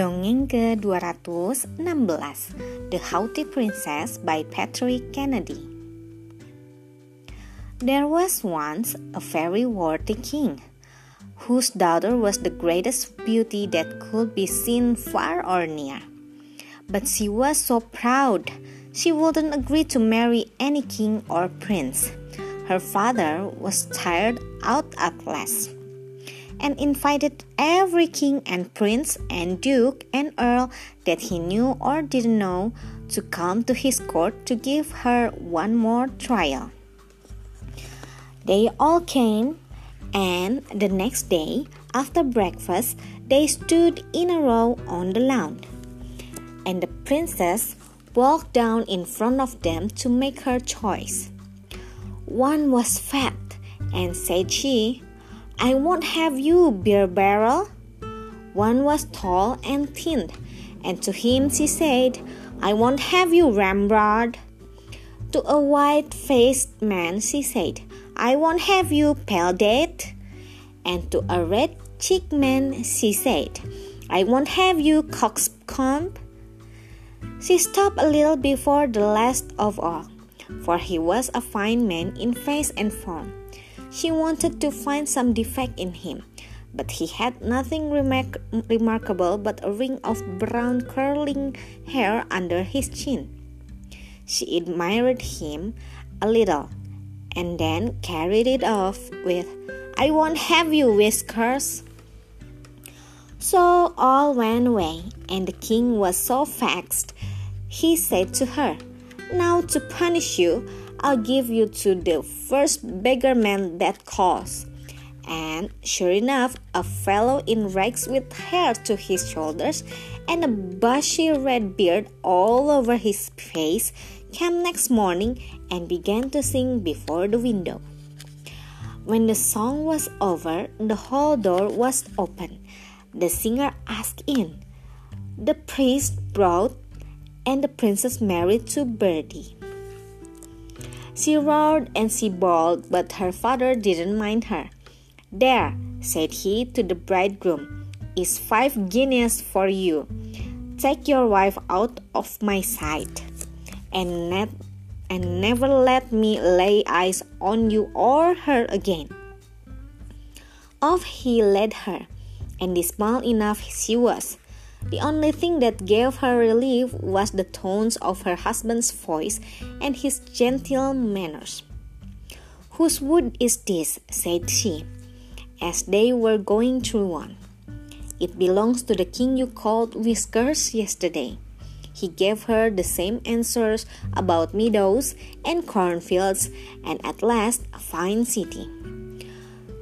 Dongeng ke-216 The Haughty Princess by Patrick Kennedy There was once a very worthy king whose daughter was the greatest beauty that could be seen far or near. But she was so proud she wouldn't agree to marry any king or prince. Her father was tired out at last and invited every king and prince and duke and earl that he knew or didn't know to come to his court to give her one more trial. They all came, and the next day, after breakfast, they stood in a row on the lawn. And the princess walked down in front of them to make her choice. One was fat, and said she, I won't have you, beer barrel. One was tall and thin, and to him she said, I won't have you, ramrod. To a white faced man she said, I won't have you, pale. And to a red cheeked man she said, I won't have you, coxcomb. She stopped a little before the last of all, for he was a fine man in face and form. She wanted to find some defect in him, but he had nothing remark- remarkable but a ring of brown curling hair under his chin. She admired him a little and then carried it off with, I won't have you, whiskers. So all went away, and the king was so vexed. He said to her, Now to punish you, I'll give you to the first beggar man that calls. And sure enough, a fellow in rags with hair to his shoulders and a bushy red beard all over his face came next morning and began to sing before the window. When the song was over, the hall door was open. The singer asked in. The priest brought and the princess married to Beardy. She roared and she bawled, but her father didn't mind her. There, said he to the bridegroom, is five guineas for you. Take your wife out of my sight, and, net, and never let me lay eyes on you or her again. Off he led her, and small enough she was. The only thing that gave her relief was the tones of her husband's voice and his gentle manners. Whose wood is this? said she, as they were going through one. It belongs to the king you called Whiskers yesterday. He gave her the same answers about meadows and cornfields and at last a fine city.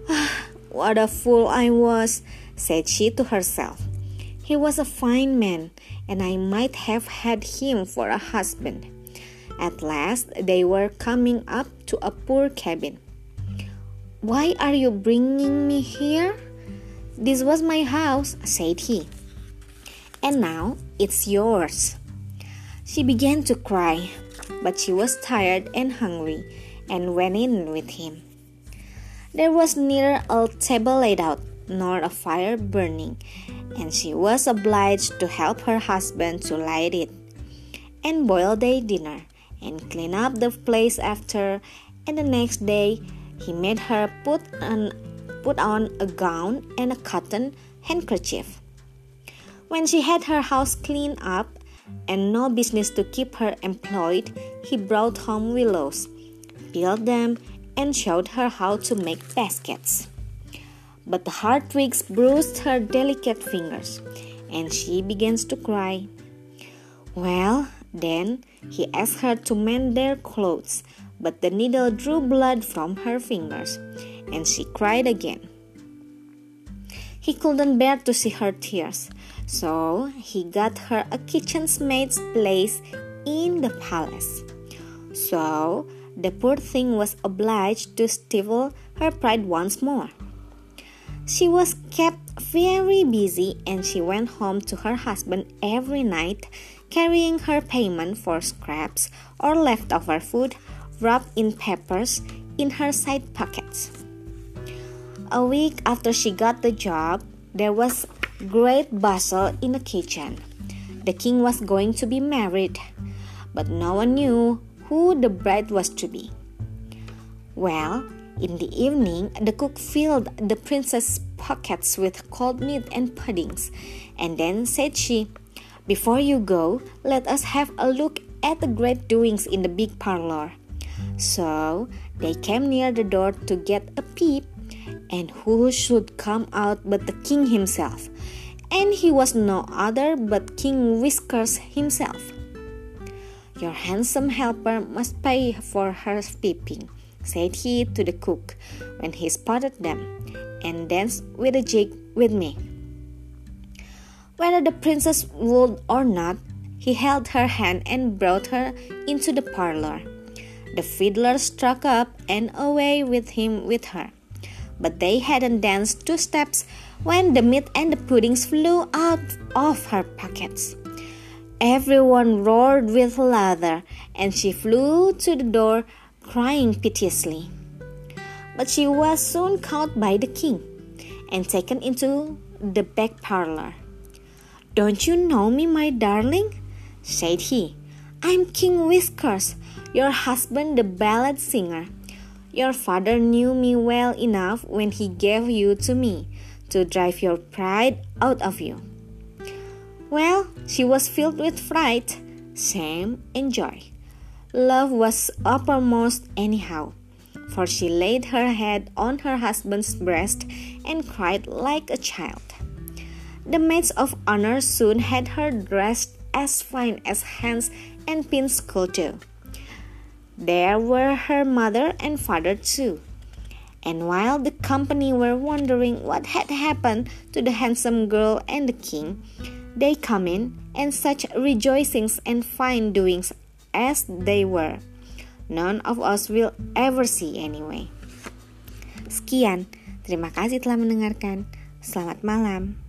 Ah, what a fool I was, said she to herself. He was a fine man, and I might have had him for a husband. At last, they were coming up to a poor cabin. Why are you bringing me here? This was my house, said he. And now it's yours. She began to cry, but she was tired and hungry and went in with him. There was neither a table laid out nor a fire burning, and she was obliged to help her husband to light it, and boil their dinner, and clean up the place after, and the next day he made her put on, put on a gown and a cotton handkerchief. When she had her house cleaned up and no business to keep her employed, he brought home willows, peeled them, and showed her how to make baskets but the hard twigs bruised her delicate fingers, and she begins to cry. Well, then he asked her to mend their clothes, but the needle drew blood from her fingers, and she cried again. He couldn't bear to see her tears, so he got her a kitchenmaid's place in the palace. So the poor thing was obliged to stifle her pride once more. She was kept very busy and she went home to her husband every night carrying her payment for scraps or leftover food wrapped in papers in her side pockets. A week after she got the job, there was great bustle in the kitchen. The king was going to be married, but no one knew who the bride was to be. Well, in the evening, the cook filled the princess's pockets with cold meat and puddings, and then said she, Before you go, let us have a look at the great doings in the big parlor. So they came near the door to get a peep, and who should come out but the king himself? And he was no other but King Whiskers himself. Your handsome helper must pay for her peeping, said he to the cook when he spotted them, and dance with a jig with me. Whether the princess would or not, he held her hand and brought her into the parlor. The fiddler struck up and away with him with her. But they hadn't danced two steps when the meat and the puddings flew out of her pockets. Everyone roared with laughter, and she flew to the door crying piteously. But she was soon caught by the king and taken into the back parlor. Don't you know me, my darling? said he. I'm King Whiskers, your husband, the ballad singer. Your father knew me well enough when he gave you to me to drive your pride out of you. Well, she was filled with fright, shame, and joy. Love was uppermost anyhow, for she laid her head on her husband's breast and cried like a child. The maids of honor soon had her dressed as fine as hands and Pins could do. There were her mother and father too. And while the company were wondering what had happened to the handsome girl and the king, they come in and such rejoicings and fine doings as they were. None of us will ever see anyway. Sekian, terima kasih telah mendengarkan. Selamat malam.